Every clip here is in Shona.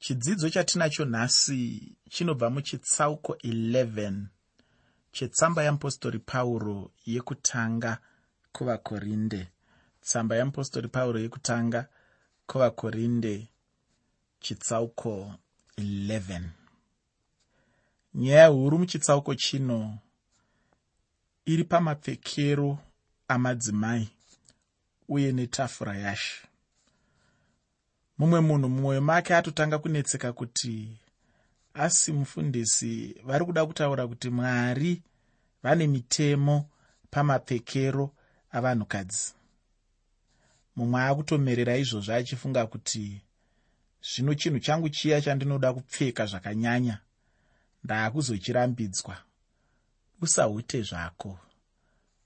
chidzidzo chatinacho nhasi chinobva muchitsauko 11 chetsamba yeapostori pauro yekutanga kuvakorinde. Tsamba yeapostori pauro yekutanga kuvakorinde chitsauko 11 nyaya huru muchitsauko chino iri pamapfekero amadzimai uye netafura yashe mumwe munhu mumwoyo make atotanga kunetseka kuti asi mufundisi vari kuda kutaura kuti mwari vane mitemo pamapfekero avanhukadzi. Mumwe akutomerera izvozvo achifunga kuti zvino chinhu changu chiya chandinoda kupfeka zvakanyanya ndaakuzochirambidzwa usahute zvako.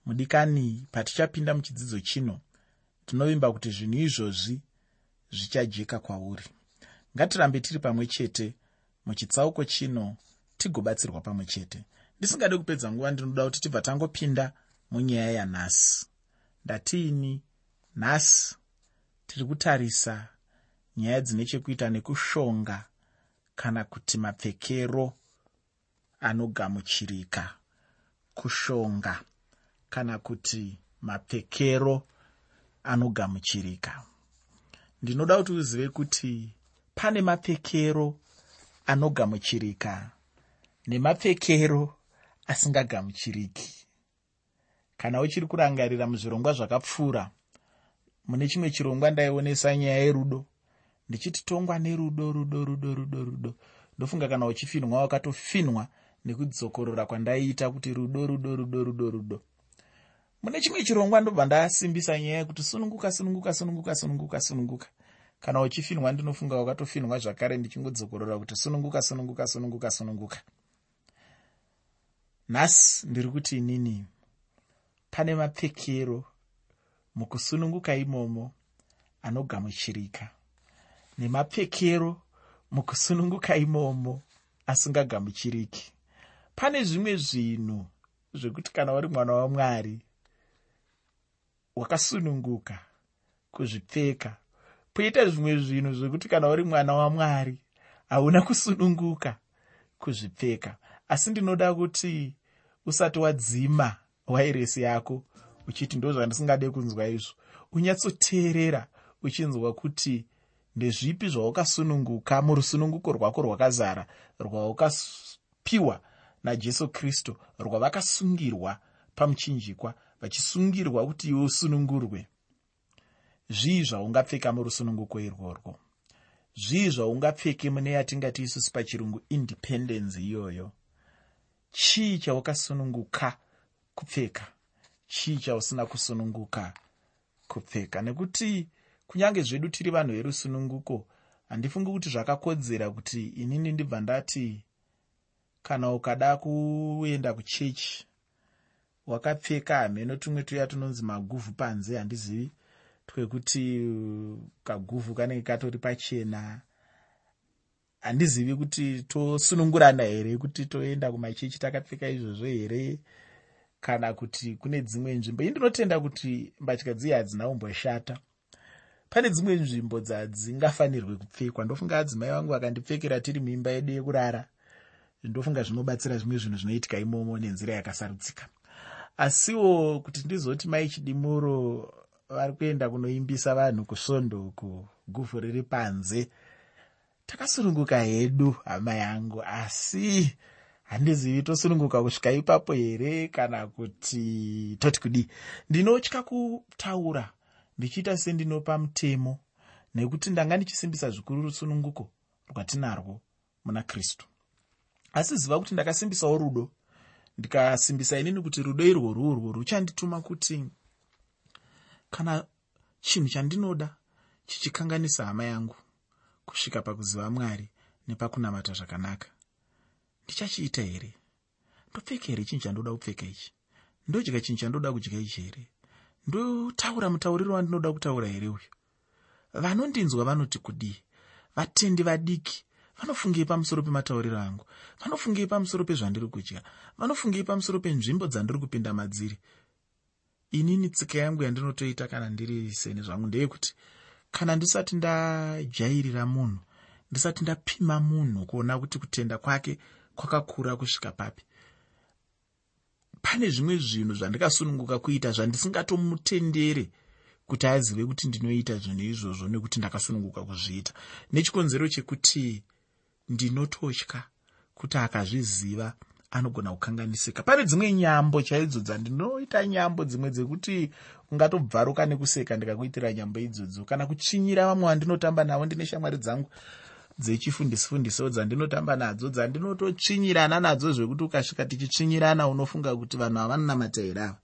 Mudikani patichapinda muchidzidzo chino tinovimba kuti zvinhu izvozvi zvichajeka kwauri. Ngatirambe tiri pamwe chete muchitsauko chino tigobatsirwa pamwe chete. Ndisingade kupedza nguva ndinoda kuti tibva tangopinda munyaya yanhasi. Ndatiini? Nhasi. Tiri kutarisa nyaya dzine chekuita nekushonga kana kuti mapfekero anogamuchirika. Kushonga kana kuti mapfekero anogamuchirika ndinoda kuti uzive kuti pane mapfekero anogamuchirika nemapfekero asingagamuchiriki kana uchiri kurangarira muzvirongwa zvakapfuura mune chimwe chirongwa ndaionesa nyaya yerudo ndichiti tongwa nerudo rudo rudo rudo rudo. Ndofunga kana uchifinhwa wakatofinhwa nekudzokorora kwandaiita kuti rudo rudo rudo rudo rudo mune chimwe chirongwa ndobva ndasimbisa nyaya yekuti sununguka sununguka sununguka sununguka sununguka. Kana uchifinhwa ndinofunga wakatofinhwa zvakare ndichingodzokorora kuti sununguka sununguka sununguka sununguka. Nhasi ndiri kuti inini pane mapfekero mukusununguka imomo anogamuchirika nemapfekero mukusununguka imomo asingagamuchiriki. Pane zvimwe zvinhu zvekuti kana uri mwana wamwari wakasununguka kuzvipfeka. Poita zvimwe zvinhu zvekuti kana uri mwana wamwari hauna kusununguka kuzvipfeka. Asi ndinoda kuti usati wadzima wairesi yako uchiti ndo zvandisingade kunzwa izvo unyatsoteerera uchinzwa kuti ndezvipi zvawakasununguka murusununguko rwako rwakazara rwawakapiwa najesu kristu rwavakasungirwa pamuchinjikwa vachisungirwa kuti iwe usunungurwe zvii zvaungapfeka murusununguko irworwo? Zvii zvaungapfeke mune yatingati isusu pachirungu independence iyoyo? Chii chaukasununguka kupfeka? Chii chausina kusununguka kupfeka? Nekuti kunyange zvedu tiri vanhu verusununguko handifungi kuti zvakakodzera kuti inini ndibva ndati kana ukada kuenda kuchechi wakapfeka hameno tumwe tuya tunonzi maguvhu panze handizivi twekuti kaguvhu kanenge katori pachena. Handizivi kuti tosunungurana here kuti toenda kumachechi takapfeka izvozvo here kana kuti kune dzimwe nzvimbo. Ii ndinotenda kuti mbatya dziye hadzina umboshata pane dzimwe nzvimbo dzadzingafanirwe kupfekwa. Ndofunga adzimai vangu vakandipfekera tiri muimba yedu yekurara. Ndofunga zvinobatsira zvimwe zvinhu zvinoitika imomo nenzira yakasarudzika asiwo kuti ndizoti mai chidimuro vari kuenda kunoimbisa vanhu kusvondo uku guvhu riri panze. Takasununguka hedu hama yangu asi handizivi tosununguka kusvika ipapo here kana kuti toti kudi. Ndinotya kutaura ndichiita sendinopa mutemo nekuti ndanga ndichisimbisa zvikuru rusununguko rwatinarwo muna kristu. Asi ziva kuti ndakasimbisawo rudo ndikasimbisa inini kuti rudo irwo rurwo ruchandituma kuti kana chinhu chandinoda chichikanganisa hama yangu kusvika pakuziva mwari nepakunamata zvakanaka ndichachiita here? Ndopfeka here chinhu chandoda kupfeka ichi? Ndodya chinhu chandoda kudya ichi here? Ndotaura mutauriro wandinoda kutaura here uyu? Vanondinzwa vanoti kudii? Vatendi vadiki vanofungei pamusoro pematauriro angu vanofungei pamusoro pezvandiri kudya vanofungei pamusoro penzvimbo dzandiri kupinda madziri. Inini tsika yangu yandinotoita kana ndiri seni zvangu ndeyekuti kana ndisati ndajairira munhu ndisati ndapima munhu kuona kuti kutenda kwake kwakakura kusvika papi pane zvimwe zvinhu zvandikasununguka kuita zvandisingatomutendere kuti azive kuti ndinoita zvinhu izvozvo nekuti ndakasununguka kuzviita. Nechikonzero chekuti ndinototya kuti akazviziva anogona kukanganisika. Pane dzimwe nyambo chaidzo dzandinoita nyambo dzimwe dzekuti ungatobvaruka nekuseka ndikakuitira nyambo idzodzo kana kutsvinyira vamwe vandinotamba navo ndine shamwari dzangu dzechifundisifundiso dzandinotamba nadzo dzandinototsvinyirana nadzo zvekuti ukasvika tichitsvinyirana unofunga kuti vanhu havanonamata here ava.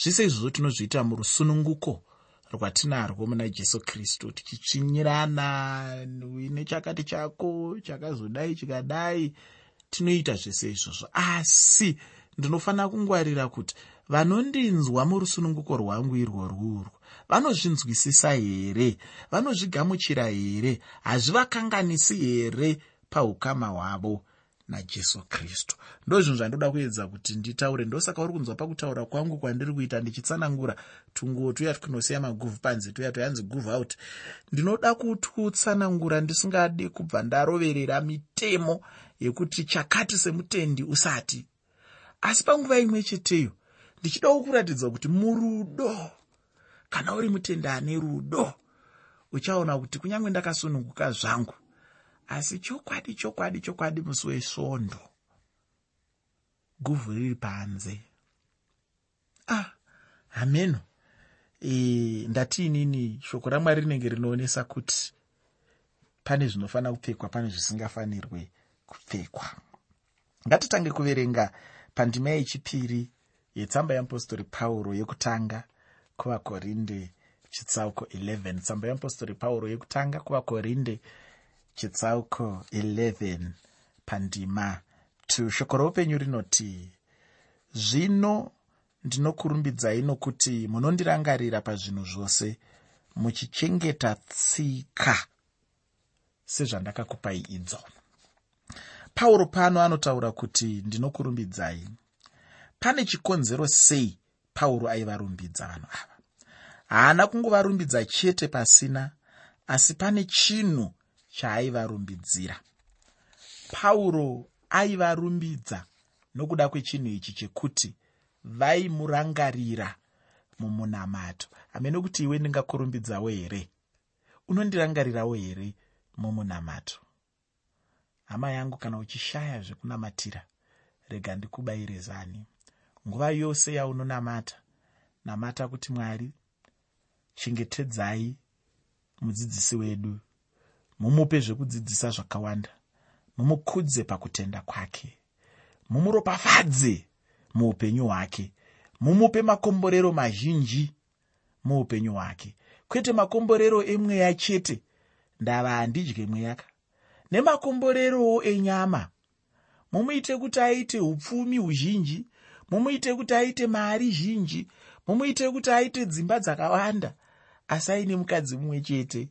Zvise izvozvo tinozviita murusununguko rwatinarwo muna jesu kristu tichitsvinyirana nechakati chako chakazodai chikadai tinoita zvese izvozvo. Asi ndinofanira kungwarira kuti vanondinzwa murusununguko rwangu irworwurwo vanozvinzwisisa here? Vanozvigamuchira here? Hazvivakanganisi here paukama hwavo najesu kristu. Ndo zvinhu zvandoda kuedza kuti nditaure ndosaka uri kunzwa pakutaura kwangu kwandiri kuita ndichitsanangura tunguo tuya twunosiya maguvhu panze tuya toyanzi guvhu out. Ndinoda kututsanangura ndisingadi kubva ndaroverera mitemo yekuti chakati semutendi usati. Asi panguva imwe cheteyo ndichidawo kuratidza kuti murudo kana uri mutenda ane rudo uchaona kuti kunyange ndakasununguka zvangu asi chokwadi chokwadi chokwadi musi wesvondo guvhu riri panze. Ah hameno e, ndati inini shoko ramwari rinenge rinoonesa kuti pane zvinofanira kupfekwa pane zvisingafanirwe kupfekwa. Ngatitange kuverenga pandima yechipiri yetsamba yeapostori pauro yekutanga kuvakorinde chitsauko 11 tsamba yeapostori pauro yekutanga kuvakorinde chitsauko 11 pandima 2 shoko roupenyu rinoti zvino ndinokurumbidzai nokuti munondirangarira pazvinhu zvose muchichengeta tsika sezvandakakupai idzo. Pauro pano anotaura kuti ndinokurumbidzai. Pane chikonzero sei pauro aivarumbidza vanhu ava? Haana kungovarumbidza chete pasina asi pane chinhu chaaivarumbidzira pauro aivarumbidza nokuda kwechinhu ichi chekuti vaimurangarira mumunamato. Hamene kuti iwe ndingakurumbidzawo here? Unondirangarirawo here mumunamato? Hama yangu kana uchishaya zvekunamatira rega ndikubayire zani. Nguva yose yaunonamata namata kuti mwari chengetedzai mudzidzisi wedu mumupe zvekudzidzisa zvakawanda. Mumukudze pakutenda kwake. Mumuropafadze muupenyu hwake. Mumupe makomborero mazhinji muupenyu hwake. Kwete makomborero emweya chete ndava handidye mweyaka. Nemakomborerowo enyama mumuite kuti aite upfumi huzhinji mumuite kuti aite mari zhinji mumuite kuti aite dzimba dzakawanda asi aine mukadzi mumwe chete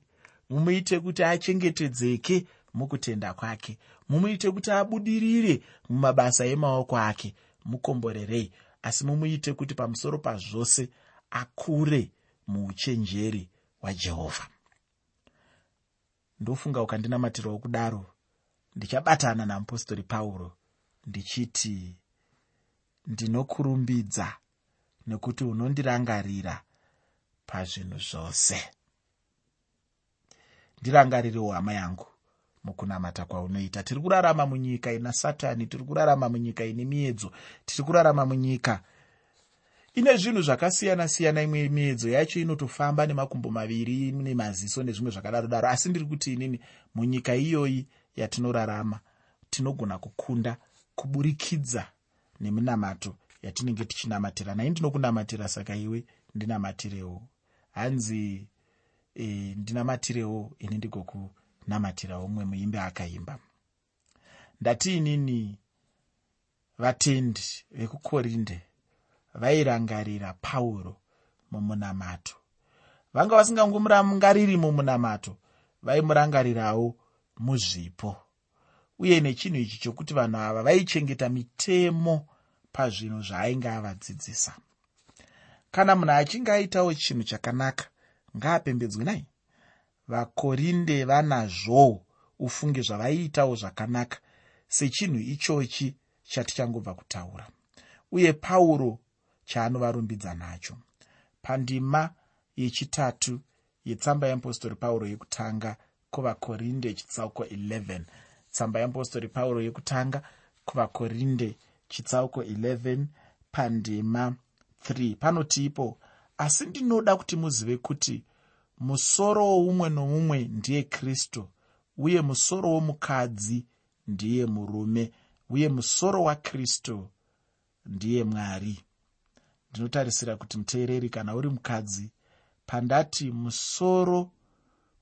mumuite kuti achengetedzeke mukutenda kwake mumuite kuti abudirire mumabasa emaoko ake mukomborerei. Asi mumuite kuti pamusoro pazvose akure muuchenjeri hwajehovha ndofunga ukandinamatirawo kudaro ndichabatana namupostori pauro ndichiti ndinokurumbidza nekuti unondirangarira pazvinhu zvose ndirangarirewo hama yangu. Mukunamata kwaunoita. Tiri kurarama munyika ina satani tiri kurarama munyika ine miedzo tiri kurarama munyika ine zvinhu zvakasiyana-siyana. Imwe miedzo yacho inotofamba nemakumbo maviri nemaziso nezvimwe zvakadaro daro asi ndiri kuti inini munyika iyoyi yatinorarama tinogona kukunda kuburikidza neminamato yatinenge tichinamatira. Nai ndinokunamatira saka iwe ndinamatirewo. Hanzi e, ndinamatirewo ini ndigokunamatirawo mumwe muimbe akaimba. Ndati inini vatendi vekukorinde vairangarira pauro mumunamato. Vanga vasingangomurangariri mumunamato vaimurangarirawo muzvipo. Uye nechinhu ichi chokuti vanhu ava vaichengeta mitemo pazvinhu zvaainge avadzidzisa. Kana munhu achinge aitawo chinhu chakanaka ngaapembedzwe nai vakorinde vanazvo ufunge zvavaiitawo zvakanaka sechinhu ichochi chatichangobva kutaura. Uye pauro chaanovarumbidza nacho. Pandima yechitatu yetsamba yeapostori pauro yekutanga kuvakorinde chitsauko 11 tsamba yeapostori pauro yekutanga kuvakorinde chitsauko 11 pandima 3 panoti ipo asi ndinoda kuti muzive kuti musoro woumwe nomumwe ndiye kristu uye musoro womukadzi ndiye murume uye musoro wakristu ndiye mwari. Ndinotarisira kuti muteereri kana uri mukadzi pandati musoro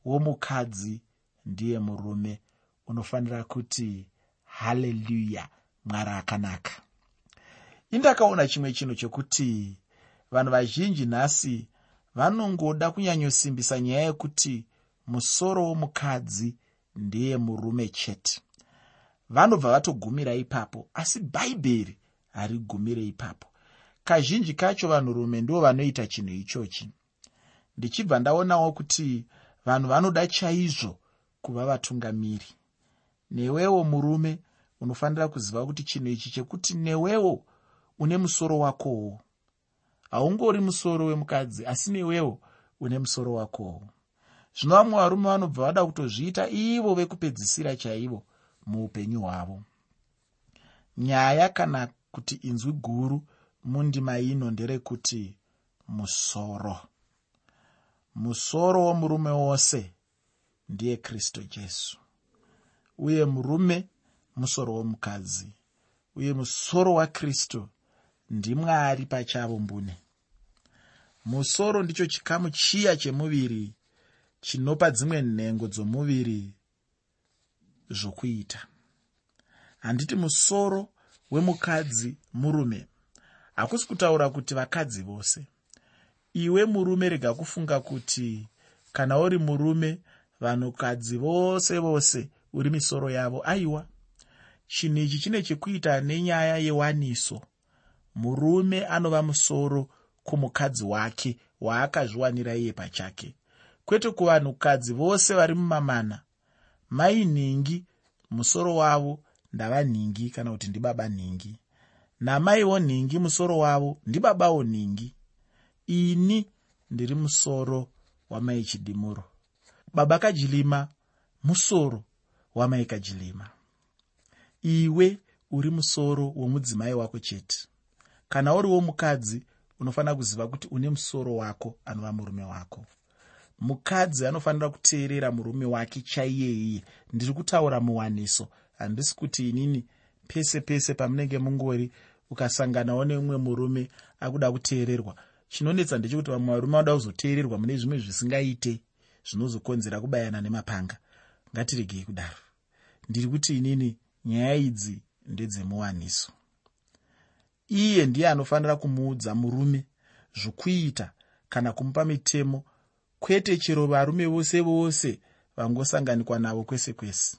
womukadzi ndiye murume unofanira kuti haleluya mwari akanaka. Indakaona chimwe chinhu chokuti vanhu vazhinji nhasi vanongoda kunyanyosimbisa nyaya yekuti musoro womukadzi ndeye murume chete. Vanobva vatogumira ipapo asi bhaibheri harigumire ipapo. Kazhinji kacho vanhurume ndo vanoita chinhu ichochi. Ndichibva ndaonawo kuti vanhu vanoda chaizvo kuva vatungamiri. Newewo murume unofanira kuziva kuti chinhu ichi chekuti newewo une musoro wakowo haungori musoro wemukadzi asi newewo une musoro wakowo. Zvino vamwe varume vanobva vada kutozviita ivo vekupedzisira chaivo muupenyu hwavo. Nyaya kana kuti inzwi guru mundima ino nderekuti musoro. Musoro womurume wose ndiye kristu jesu. Uye murume musoro womukadzi. Uye musoro wakristu ndimwari pachavo mbune musoro ndicho chikamu chiya chemuviri chinopa dzimwe nhengo dzomuviri zvokuita. Handiti musoro wemukadzi murume. Hakusi kutaura kuti vakadzi vose. Iwe murume rega kufunga kuti kana uri murume vanhukadzi vose vose uri misoro yavo. Aiwa chinhu ichi chine chekuita nenyaya yewaniso. Murume anova musoro kumukadzi wake waakazviwanira iye pachake. Kwete kuvanhukadzi vose vari mumamana mai nhingi musoro wavo ndava nhingi kana kuti ndibaba nhingi. Namaiwo nhingi musoro wavo ndibabawo nhingi. Ini ndiri musoro wamai chidimuro. Baba kajilima musoro wamai kajilima. Iwe uri musoro womudzimai wako chete. Kana uriwo mukadzi unofanira kuziva kuti une musoro wako anova murume wako. Mukadzi anofanira kuteerera murume wake chaiyeiye ndiri kutaura muwaniso handisi kuti inini pese pese pamunenge mungori ukasanganawo neumwe murume akuda kuteererwa. Chinonetsa ndechekuti vamwe varume vanoda kuzoteererwa mune zvimwe zvisingaite zvinozokonzera kubayana nemapanga. Ngatiregei kudaro. Ndiri kuti inini nyaya idzi ndedzemuwaniso iye ndiye anofanira kumuudza murume zvokuita kana kumupa mitemo kwete chero varume vose vose vangosanganikwa navo kwese kwese.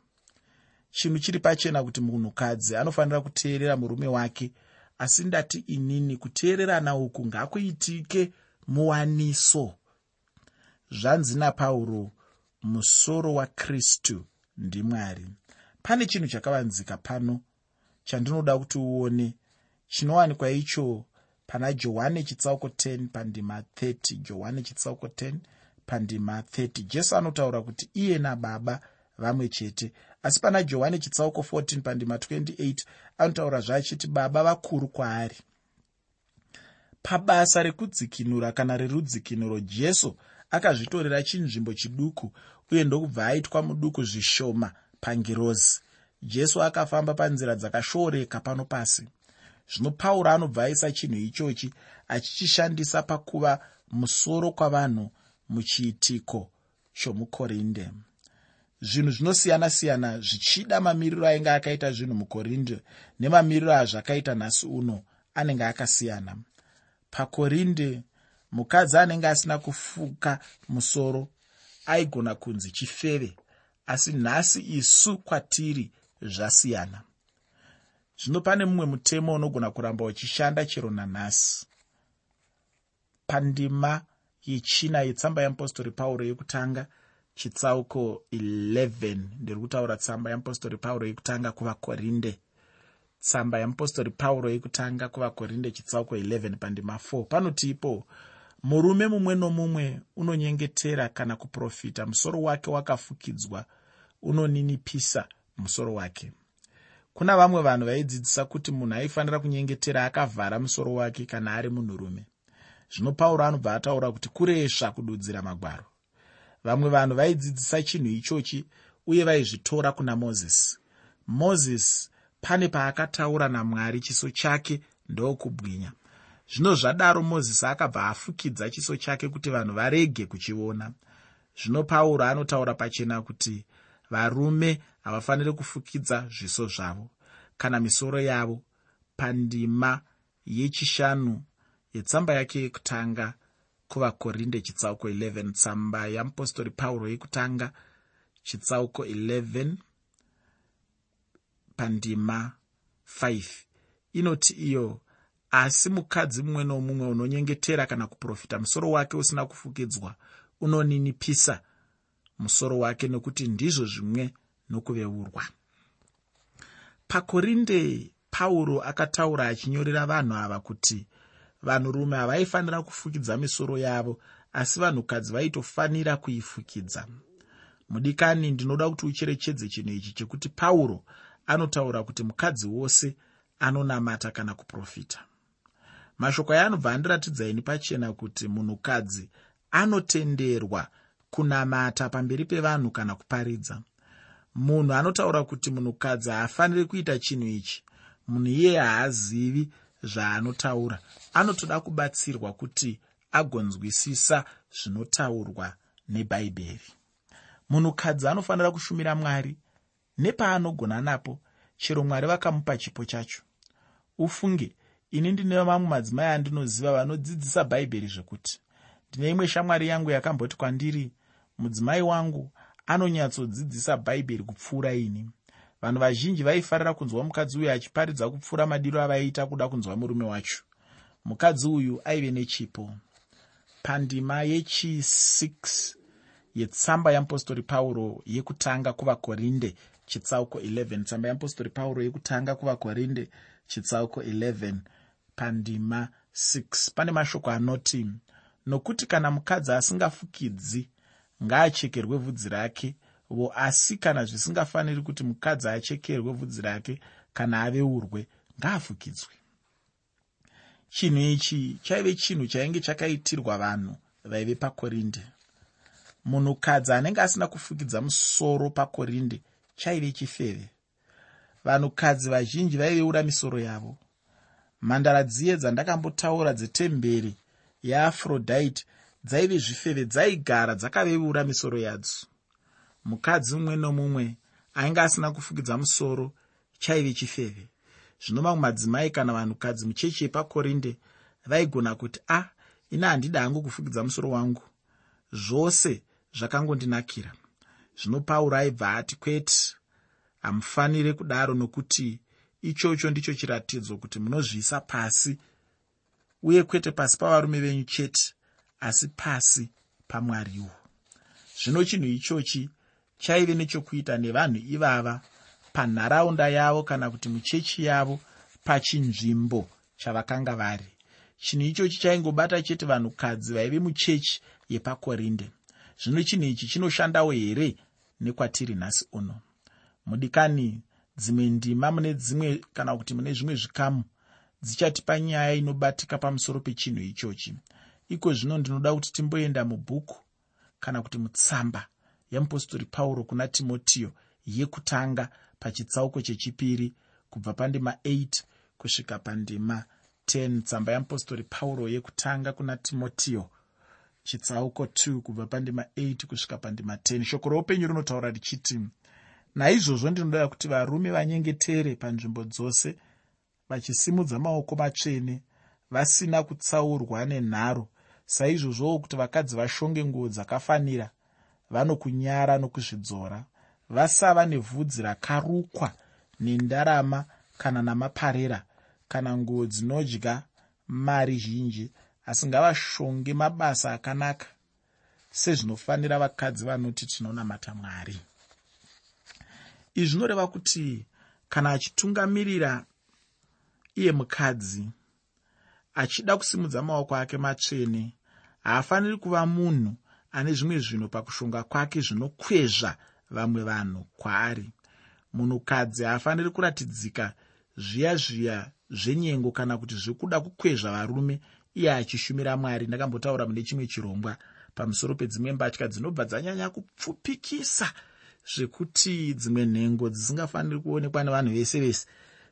Chinhu chiri pachena kuti munhukadzi anofanira kuteerera murume wake asi ndati inini kuteererana uku ngakuitike muwaniso. Zvanzi napauro musoro wakristu ndimwari pane chinhu chakavanzika pano chandinoda kuti uone chinowanikwa icho pana johani chitsauko 10 pandima 30 johani chitsauko 10 pandima 30 jesu anotaura kuti iye nababa vamwe chete. Asi pana johani chitsauko 14 pandima 28 anotaura zvaachiti baba vakuru kwaari pabasa rekudzikinura kana rerudzikinuro jesu akazvitorera chinzvimbo chiduku uye ndokubva aitwa muduku zvishoma pangirozi. Jesu akafamba panzira dzakashooreka pano pasi zvino pauro anobva aisa chinhu ichochi achichishandisa pakuva musoro kwavanhu muchiitiko chomukorinde. Zvinhu zvinosiyana-siyana zvichida mamiriro ainge akaita zvinhu mukorinde nemamiriro azvakaita nhasi uno anenge akasiyana. Pakorinde mukadzi anenge asina kufuka musoro aigona kunzi chifeve asi nhasi isu kwatiri zvasiyana zvino pane mumwe mutemo unogona kuramba uchishanda chero nanhasi. Pandima yechina yetsamba yeapostori pauro yekutanga chitsauko 11 ndiri kutaura tsamba yeapostori pauro yekutanga kuvakorinde. Tsamba yeapostori pauro yekutanga kuvakorinde chitsauko 11 pandima 4 panoti ipo murume mumwe nomumwe unonyengetera kana kuprofita musoro wake wakafukidzwa unoninipisa musoro wake kuna vamwe vanhu vaidzidzisa kuti munhu aifanira kunyengetera akavhara musoro wake kana ari munhurume. Zvino pauro anobva ataura kuti kuresva kududzira magwaro. Vamwe vanhu vaidzidzisa chinhu ichochi uye vaizvitora kuna mozisi. Mozisi pane paakataura namwari chiso chake ndokubwinya. Zvino zvadaro mozisi akabva afukidza chiso chake kuti vanhu varege kuchiona. Zvino pauro anotaura pachena kuti varume havafaniri kufukidza zviso zvavo. Kana misoro yavo pandima yechishanu yetsamba yake yekutanga kuvakorinde chitsauko 11 tsamba yeapostori pauro yekutanga chitsauko 11 pandima 5 inoti iyo asi mukadzi mumwe nomumwe unonyengetera kana kuprofita musoro wake usina kufukidzwa unoninipisa musoro wake nokuti ndizvo zvimwe nokuveurwa. Pakorinde pauro akataura achinyorera vanhu ava kuti vanhurume havaifanira kufukidza misoro yavo asi vanhukadzi vaitofanira kuifukidza. Mudikani ndinoda kuti ucherechedze chinhu ichi chekuti pauro anotaura kuti mukadzi wose anonamata kana kuprofita. Mashoko aya anobva andiratidza ini pachena kuti munhukadzi anotenderwa kunamata pamberi pevanhu kana kuparidza munhu anotaura kuti munhukadzi haafaniri kuita chinhu ichi. Munhu iyeye haazivi zvaanotaura. Anotoda kubatsirwa kuti agonzwisisa zvinotaurwa nebhaibheri munhukadzi anofanira kushumira mwari. Nepaanogona napo chero mwari vakamupa chipo chacho. Ufunge ini ndine vamwe madzimai andinoziva vanodzidzisa bhaibheri zvekuti ndine imwe shamwari yangu yakamboti kwandiri mudzimai wangu anonyatsodzidzisa bhaibheri kupfuura ini. Vanhu vazhinji vaifarira kunzwa mukadzi uyu achiparidza kupfuura madiro avaiita kuda kunzwa murume wacho. Mukadzi uyu aive nechipo. Pandima yechi6 yetsamba yeapostori pauro yekutanga kuvakorinde chitsauko 11 tsamba yeapostori pauro yekutanga kuvakorinde chitsauko 11 pandima 6 pane mashoko anoti nokuti kana mukadzi asingafukidzi ngaachekerwe vhudzi rake. Vo asi kana zvisingafaniri kuti mukadzi achekerwe vhudzi rake kana aveurwe ngaafukidzwe. Chinhu ichi chaive chinhu chainge chakaitirwa vanhu vaive pakorinde. Munhukadzi anenge asina kufukidza musoro pakorinde chaive chifeve. Vanhukadzi vazhinji vaiveura misoro yavo. Mhandara dziye dzandakambotaura dzetemberi yeafrodite dzaive zvifeve dzaigara dzakaveura misoro yadzo. Mukadzi mumwe nomumwe ainge asina kufukidza musoro chaive chifeve. Zvino mamwe madzimai kana vanhukadzi muchechi yepakorinde vaigona kuti a ah, ina handida hangu kufukidza musoro wangu. Zvose zvakangondinakira. Zvino pauro aibva ati kwete hamufaniri kudaro nokuti ichocho ndicho chiratidzo kuti munozviisa pasi uye kwete pasi pavarume venyu chete asi pasi pamwariwo. Zvino chinhu ichochi chaive nechokuita nevanhu ivava panharaunda yavo kana kuti muchechi yavo pachinzvimbo chavakanga vari. Chinhu ichochi chaingobata chete vanhukadzi vaive muchechi yepakorinde. Zvino chinhu ichi chinoshandawo here nekwatiri nhasi uno? Mudikani dzimwe ndima mune dzimwe kana kuti mune zvimwe zvikamu dzichatipa nyaya inobatika pamusoro pechinhu ichochi iko zvino ndinoda kuti timboenda mubhuku kana kuti mutsamba yeapostori pauro kuna timotiyo yekutanga pachitsauko chechipiri kubva pandima 8 kusvika pandima 10 tsamba yeapostori pauro yekutanga kuna timotiyo chitsauko 2 kubva pandima 8 kusvika pandima 10 shoko roupenyu rinotaura richiti naizvozvo ndinoda kuti varume vanyengetere panzvimbo dzose vachisimudza maoko matsvene vasina kutsaurwa nenharo saizvozvowo kuti vakadzi vashonge nguo dzakafanira vanokunyara nokuzvidzora vasava nevhudzi rakarukwa nendarama kana namaparera kana nguo dzinodya mari zhinji asi ngavashonge mabasa akanaka. Sezvinofanira vakadzi vanoti tinonamata mwari. Izvi zvinoreva kuti kana achitungamirira iye mukadzi achida kusimudza maoko ake matsvene haafaniri kuva munhu ane zvimwe zvinhu pakushonga kwake zvinokwezva vamwe vanhu kwaari. Munhukadzi haafaniri kuratidzika zviya zviya zvenyengo kana kuti zvekuda kukwezva varume iye achishumira mwari. Ndakambotaura mune chimwe chirongwa pamusoro pedzimwe mbatya dzinobva dzanyanya kupfupikisa zvekuti dzimwe nhengo dzisingafaniri kuonekwa nevanhu vese vese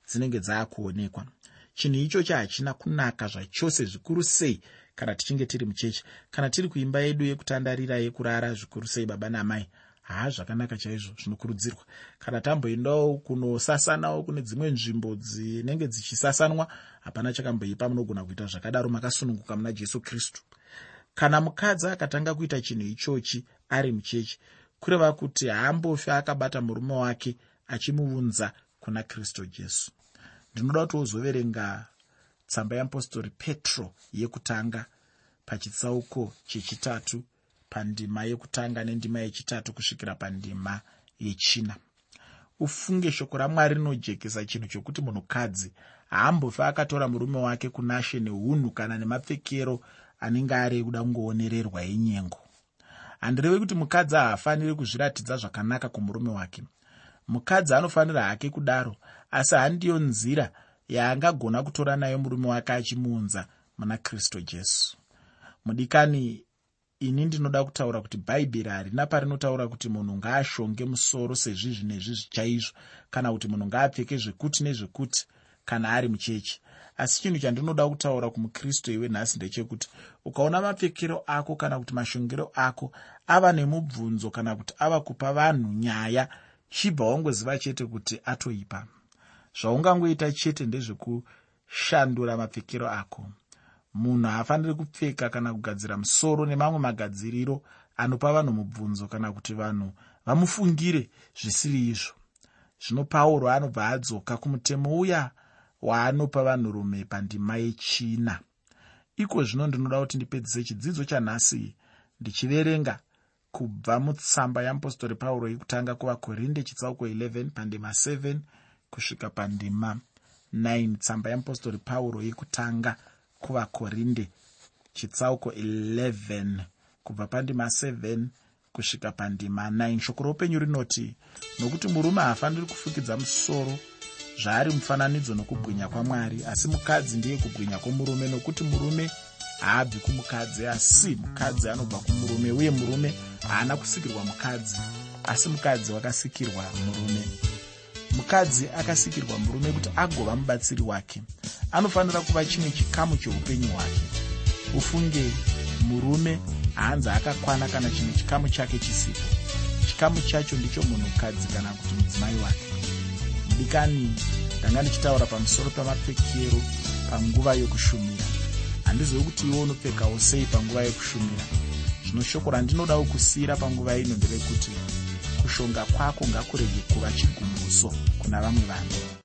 dzinenge dzaakuonekwa chinhu ichocho hachina kunaka zvachose zvikuru sei kana tichinge tiri mucheche kana tiri kuimba yedu yekutandarira yekurara zvikuru sei baba namai? Haa zvakanaka chaizvo zvinokurudzirwa. Kana tamboendawo kunosasanawo kune dzimwe nzvimbo dzinenge dzichisasanwa hapana chakamboipa munogona kuita zvakadaro makasununguka muna jesu kristu. Kana mukadzi akatanga kuita chinhu ichochi ari muchechi kureva kuti haambofi akabata murume wake achimuunza kuna kristu jesu ndinoda kuti wozoverenga tsamba yeapostori petro yekutanga pachitsauko chechitatu pandima yekutanga nendima yechitatu kusvikira pandima yechina. Ufunge shoko ramwari rinojekesa chinhu chokuti munhukadzi haambofi akatora murume wake kunashe neunhu kana nemapfekero anenge ari ekuda kungoonererwa enyengo. Handirevi kuti mukadzi haafaniri kuzviratidza zvakanaka kumurume wake. Mukadzi anofanira hake kudaro asi handiyo nzira yaangagona kutora nayo murume wake achimuunza muna kristu jesu. Mudikani ini ndinoda kutaura kuti bhaibheri harina parinotaura kuti munhu ngaashonge musoro sezvizvi nezvizvi chaizvo kana kuti munhu ngaapfeke zvekuti nezvekuti kana ari muchechi. Asi chinhu chandinoda kutaura kumukristu iwe nhasi ndechekuti ukaona mapfekero ako kana kuti mashongero ako ava nemubvunzo kana kuti ava kupa vanhu nyaya chibva wangoziva chete kuti atoipa zvaungangoita chete ndezvekushandura mapfekero ako. Munhu haafaniri kupfeka kana kugadzira musoro nemamwe magadziriro anopa vanhu mubvunzo kana kuti vanhu vamufungire zvisiri izvo. Zvino pauro anobva adzoka kumutemo uya waanopa vanhurume pandima yechina. Iko zvino ndinoda kuti ndipedzise chidzidzo chanhasi ndichiverenga kubva mutsamba yeapostori pauro yekutanga kuvakorinde chitsauko 11 pandima 7 kusvika pandima 9 tsamba yeapostori pauro yekutanga kuvakorinde chitsauko 11 kubva pandima 7 kusvika pandima 9 shoko roupenyu rinoti nokuti murume haafaniri kufukidza musoro zvaari mufananidzo nokubwinya kwamwari asi mukadzi ndiye kubwinya kwomurume nokuti murume haabvi kumukadzi asi mukadzi anobva kumurume uye murume haana kusikirwa mukadzi asi mukadzi wakasikirwa murume mukadzi akasikirwa murume kuti agova mubatsiri wake. Anofanira kuva chimwe chikamu cheupenyu hwake. Ufunge murume haanzi akakwana kana chimwe chikamu chake chisipo. Chikamu chacho ndicho munhukadzi kana kuti mudzimai wake. Mudikani ndanga ndichitaura pamusoro pemapfekero panguva yokushumira. Handizivi kuti iwo unopfekawo sei panguva yokushumira. Zvino shoko randinodawo kusiyira panguva ino nderekuti kushonga kwako ngakurege kuva chigumbuso kuna vamwe vanhu